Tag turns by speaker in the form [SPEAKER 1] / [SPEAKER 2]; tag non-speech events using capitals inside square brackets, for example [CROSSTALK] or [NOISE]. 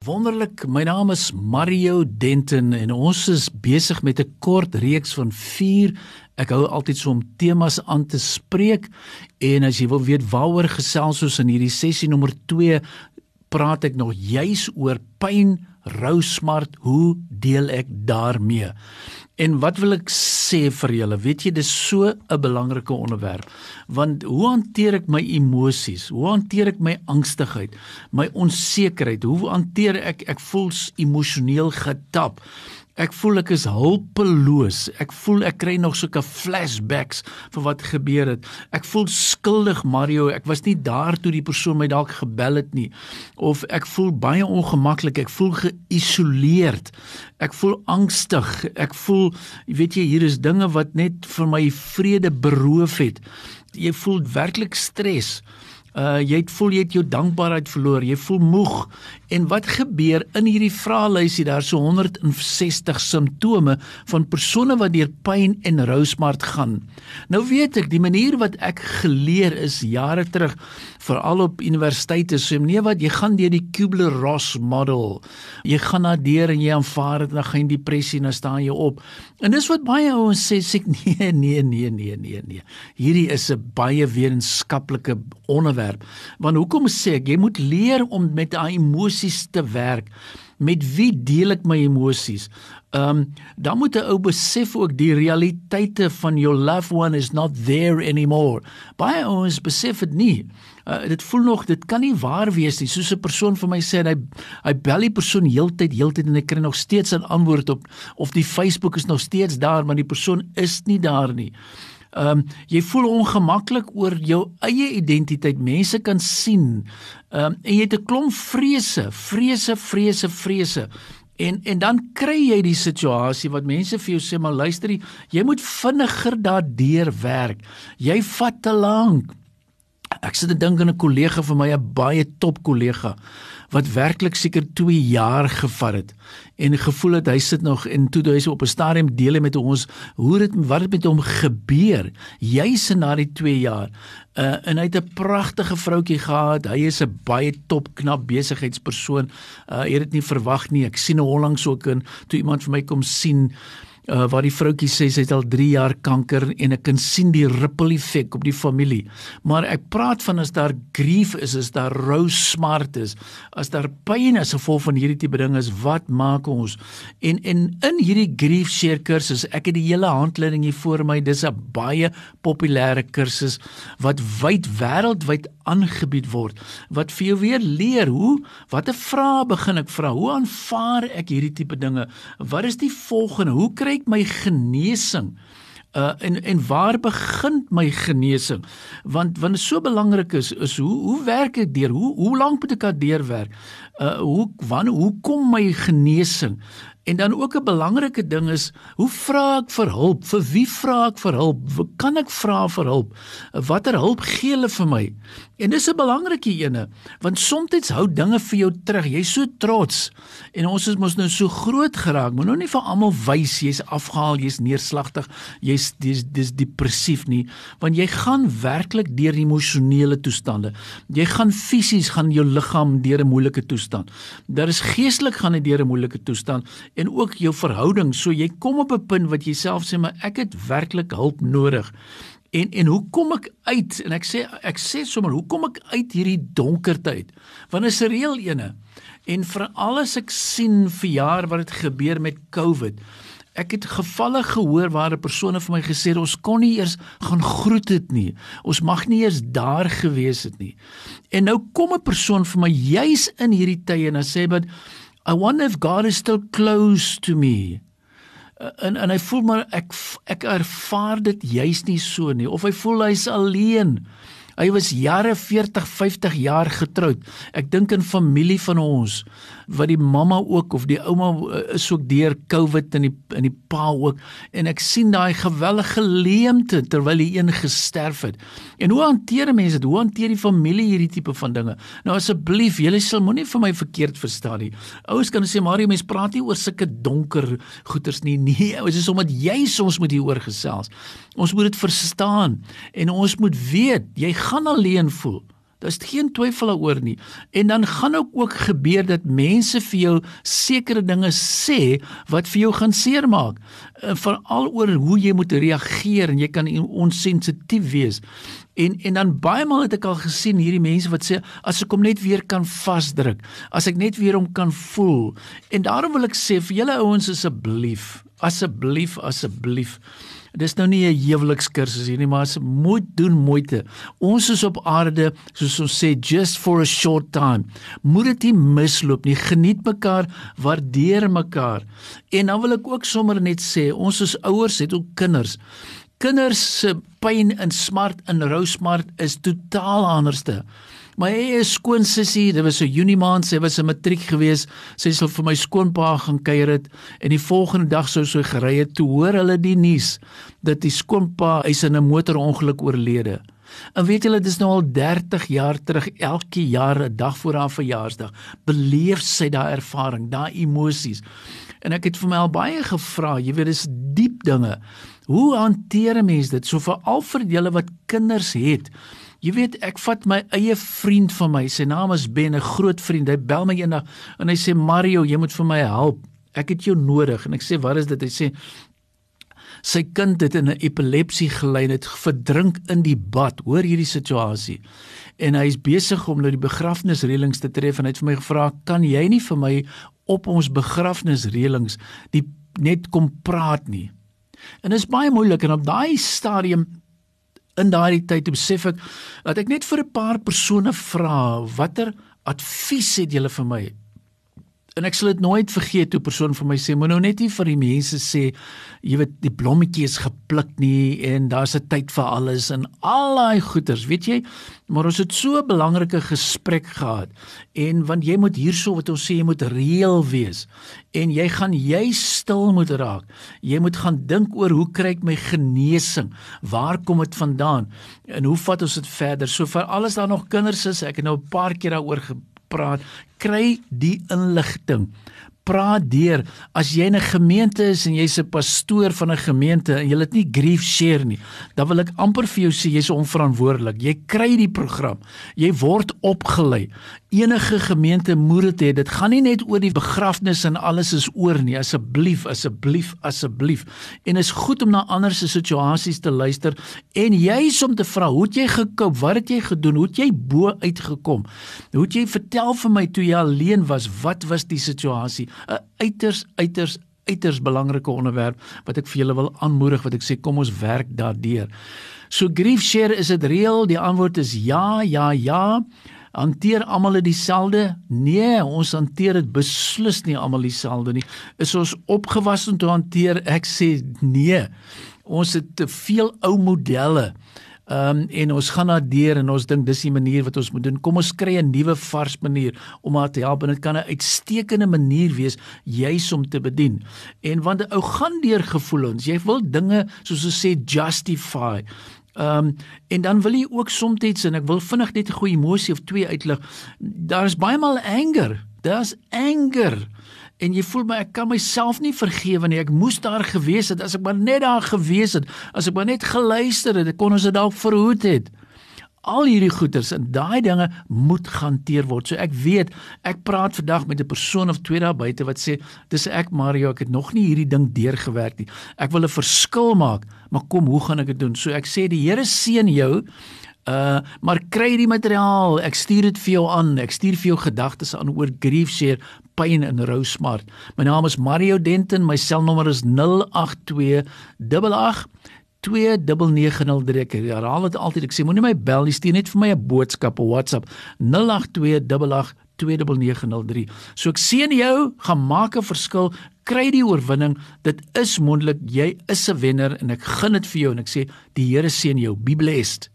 [SPEAKER 1] Wonderlik, my naam is Mario Denton en ons is besig met 'n kort reeks van 4. Ek hou altyd so om temas aan te spreek en as jy wil weet waaroor gesels ons in hierdie sessie nommer 2, praat ek nog juis oor pyn, rou, smart, hoe deel ek daarmee? En wat wil ek sê vir julle? Weet jy, dis so 'n belangrike onderwerp. Want hoe hanteer ek my emosies? Hoe hanteer ek my angstigheid, my onsekerheid? Hoe hanteer ek ek voel emosioneel getap? Ek voel ek is hulpeloos. Ek voel ek kry nog sulke flashbacks van wat gebeur het. Ek voel skuldig, Mario. Ek was nie daar toe die persoon my dalk gebel het nie. Of ek voel baie ongemaklik. Ek voel geïsoleerd. Ek voel angstig. Ek voel, weet jy, hier is dinge wat net vir my vrede beroof het. Jy voel werklik stres. Uh jy het voel jy het jou dankbaarheid verloor, jy voel moeg. En wat gebeur in hierdie vraelysie daar so 160 simptome van persone wat deur pyn en rou smart gaan. Nou weet ek die manier wat ek geleer is jare terug veral op universiteite sê so, nee wat jy gaan deur die Kubler-Ross model. Jy gaan na deur en jy aanvaar dit dan gaan jy depressie en dan staan jy op. En dis wat baie ouens sê sê [LAUGHS] nee nee nee nee nee nee. Hierdie is 'n baie wetenskaplike onderwerp. Want hoekom sê ek jy moet leer om met daai emosies te werk? Met wie deel ek my emosies? Ehm um, dan moet 'n ou besef ook die realiteite van your loved one is not there anymore. Baie ouens besef dit nie. Uh, dit voel nog dit kan nie waar wees nie. Soos 'n persoon vir my sê hy hy bel die persoon heeltyd heeltyd en hy kry nog steeds 'n antwoord op of die Facebook is nog steeds daar maar die persoon is nie daar nie. Ehm um, jy voel ongemaklik oor jou eie identiteit. Mense kan sien. Ehm um, en jy het 'n klomp vrese, vrese, vrese, vrese. En en dan kry jy die situasie wat mense vir jou sê maar luister jy moet vinniger daardeur werk. Jy vat te lank. Ek sit te dink aan 'n kollega van my, 'n baie top kollega wat werklik seker 2 jaar gevat het en gevoel het hy sit nog en toe hy op 'n stadium deel hy met ons hoe dit wat het met hom gebeur? Juis na die 2 jaar. Uh, en hy het 'n pragtige vroutjie gehad. Hy is 'n baie top knap besigheidspersoon. Uh, hy het dit nie verwag nie. Ek sien hom onlangs ook in toe iemand vir my kom sien uh, waar die vroutjie sê sy het al 3 jaar kanker en ek kan sien die ripple effek op die familie. Maar ek praat van as daar grief is, as daar rou smart is, as daar pyn is as gevolg van hierdie tipe ding is, wat maak ons? En en in hierdie grief share kursus, ek het die hele handleiding hier voor my. Dis 'n baie populêre kursus wat wyd wêreldwyd aangebied word wat vir jou weer leer hoe watter vrae begin ek vra hoe aanvaar ek hierdie tipe dinge wat is die volgende hoe kry ek my genesing? Uh en en waar begin my genesing? Want want dit so belangrik is is hoe hoe werk ek deur? Hoe hoe lank moet ek daardeur werk? Uh hoe wanneer hoe kom my genesing? En dan ook 'n belangrike ding is, hoe vra ek vir hulp? Vir wie vra ek vir hulp? Kan ek vra vir hulp? Watter hulp gee hulle vir my? En dis 'n belangrike ene, want soms hou dinge vir jou terug. Jy's so trots en ons is mos nou so groot geraak. Moet nou nie vir almal wys jy's afgehaal, jy's neerslagtig, jy's dis dis depressief nie, want jy gaan werklik deur emosionele toestande. Jy gaan fisies gaan jou liggaam deur 'n moeilike toestand. Daar is geestelik gaan dit deur 'n moeilike toestand en ook jou verhouding. So jy kom op 'n punt wat jy self sê maar ek het werklik hulp nodig. En en hoe kom ek uit? En ek sê ek sê sommer hoe kom ek uit hierdie donkerte uit? Want is 'n reël ene. En vir alles ek sien vir jaar wat dit gebeur met COVID. Ek het gevalle gehoor waar 'n persoon vir my gesê het ons kon nie eers gaan groet dit nie. Ons mag nie eers daar gewees het nie. En nou kom 'n persoon vir my juis in hierdie tye en hy sê but I wonder if God is still close to me. Uh, en en hy voel maar ek ek ervaar dit juis nie so nie of hy voel hy's alleen. Hy was jare 40, 50 jaar getroud. Ek dink in familie van ons wat die mamma ook of die ouma eh, is ook deur COVID in die in die pa ook en ek sien daai gewellige leemte terwyl die een gesterf het. En hoe hanteer mense dit? Hoe hanteer die familie hierdie tipe van dinge? Nou asseblief, julle sal moenie vir my verkeerd verstaan nie. Ouers kan sê Mario, mense praat nie oor sulke donker goeters nie. [LAUGHS] Nee, dit is omdat jy soms moet hieroor gesels. Ons moet dit verstaan en ons moet weet jy gaan alleen voel. Daar's geen twyfel daaroor nie. En dan gaan ook ook gebeur dat mense vir jou sekere dinge sê wat vir jou gaan seermaak. Eh, veral oor hoe jy moet reageer en jy kan onsensitief wees. En en dan baie maal het ek al gesien hierdie mense wat sê as ek hom net weer kan vasdruk, as ek net weer hom kan voel. En daarom wil ek sê vir julle ouens asseblief, asseblief, asseblief Dis nou nie 'n huwelikskursus hier nie, maar as moet doen moeite. Ons is op aarde, soos ons sê, just for a short time. Moet dit nie misloop nie. Geniet mekaar, waardeer mekaar. En dan wil ek ook sommer net sê, ons as ouers het ook kinders. Kinders se pyn en smart en rou smart is totaal anderste. My eie skoon sussie, dit was 'n Junie maand, sy was 'n matriek gewees. Sy sou vir my skoonpa gaan kuier het en die volgende dag sou sy gery het toe hoor hulle die nuus dat die skoonpa is in 'n motorongeluk oorlede. En weet julle, dit is nou al 30 jaar terug, elke jaar 'n dag voor haar verjaarsdag, beleef sy daai ervaring, daai emosies. En ek het vir my al baie gevra, jy weet, dis diep dinge. Hoe hanteer 'n mens dit? So vir al vir julle wat kinders het, Jy weet, ek vat my eie vriend van my, sy naam is Ben, 'n groot vriend. Hy bel my eendag en hy sê Mario, jy moet vir my help. Ek het jou nodig. En ek sê, "Wat is dit?" Hy sê sy kind het in 'n epilepsie gelei en het verdrink in die bad. Hoor hierdie situasie. En hy is besig om nou die begrafnisreëlings te tref en hy het vir my gevra, "Kan jy nie vir my op ons begrafnisreëlings die net kom praat nie?" En dit is baie moeilik en op daai stadium in daardie tyd besef ek dat ek net vir 'n paar persone vra watter advies het julle vir my en ek sal dit nooit vergeet toe 'n persoon vir my sê moet nou net nie vir die mense sê jy weet die blommetjie is gepluk nie en daar's 'n tyd vir alles en al daai goeters weet jy maar ons het so 'n belangrike gesprek gehad en want jy moet hierso wat ons sê jy moet reël wees en jy gaan jy stil moet raak. Jy moet gaan dink oor hoe kry ek my genesing? Waar kom dit vandaan? En hoe vat ons dit verder? So vir alles daar nog kinders is ek het nou 'n paar keer daaroor praat, kry die inligting. Praat deur as jy in 'n gemeente is en jy's 'n pastoor van 'n gemeente en jy het nie grief share nie, dan wil ek amper vir jou sê jy's onverantwoordelik. Jy kry die program. Jy word opgelei. Enige gemeente moet dit hê. Dit gaan nie net oor die begrafnis en alles is oor nie. Asseblief, asseblief, asseblief. En is goed om na ander se situasies te luister en jy's om te vra, hoe het jy gekoop? Wat het jy gedoen? Hoe het jy bo uitgekom? Hoe het jy vertel vir my toe jy alleen was? Wat was die situasie? 'n Uiters uiters uiters belangrike onderwerp wat ek vir julle wil aanmoedig wat ek sê kom ons werk daardeur. So grief share is dit reël? Die antwoord is ja, ja, ja hanteer almal dit dieselfde? Nee, ons hanteer dit beslis nie almal dieselfde nie. Is ons opgewas om te hanteer? Ek sê nee. Ons het te veel ou modelle. Ehm um, en ons gaan na deur en ons dink dis die manier wat ons moet doen. Kom ons kry 'n nuwe vars manier om haar te help en dit kan 'n uitstekende manier wees juis om te bedien. En want 'n ou gaan deur gevoelens. Jy wil dinge soos ons sê justify. Ehm um, en dan wil jy ook soms en ek wil vinnig net 'n goeie emosie of twee uitlig. Daar is baie maal anger. Daar's anger. En jy voel my ek kan myself nie vergewe nie. Ek moes daar gewees het as ek maar net daar gewees het. As ek maar net geluister het, kon ons dit dalk verhoed het al hierdie goeters en daai dinge moet gehanteer word. So ek weet, ek praat vandag met 'n persoon of twee daar buite wat sê, "Dis ek Mario, ek het nog nie hierdie ding deurgewerk nie. Ek wil 'n verskil maak, maar kom, hoe gaan ek dit doen?" So ek sê die Here seën jou. Uh maar kry die materiaal. Ek stuur dit vir jou aan. Ek stuur vir jou gedagtes aan oor grief share, pyn en rou smart. My naam is Mario Denton. My selnommer is 082 88 2903 ek herhaal dit altyd ek sê moenie my bel nie stuur net vir my 'n boodskap op WhatsApp. 08288903 so ek sien jou gaan maak 'n verskil kry die oorwinning. Dit is moontlik jy is 'n wenner en ek gun dit vir jou en ek sê die Here seën jou. Be blessed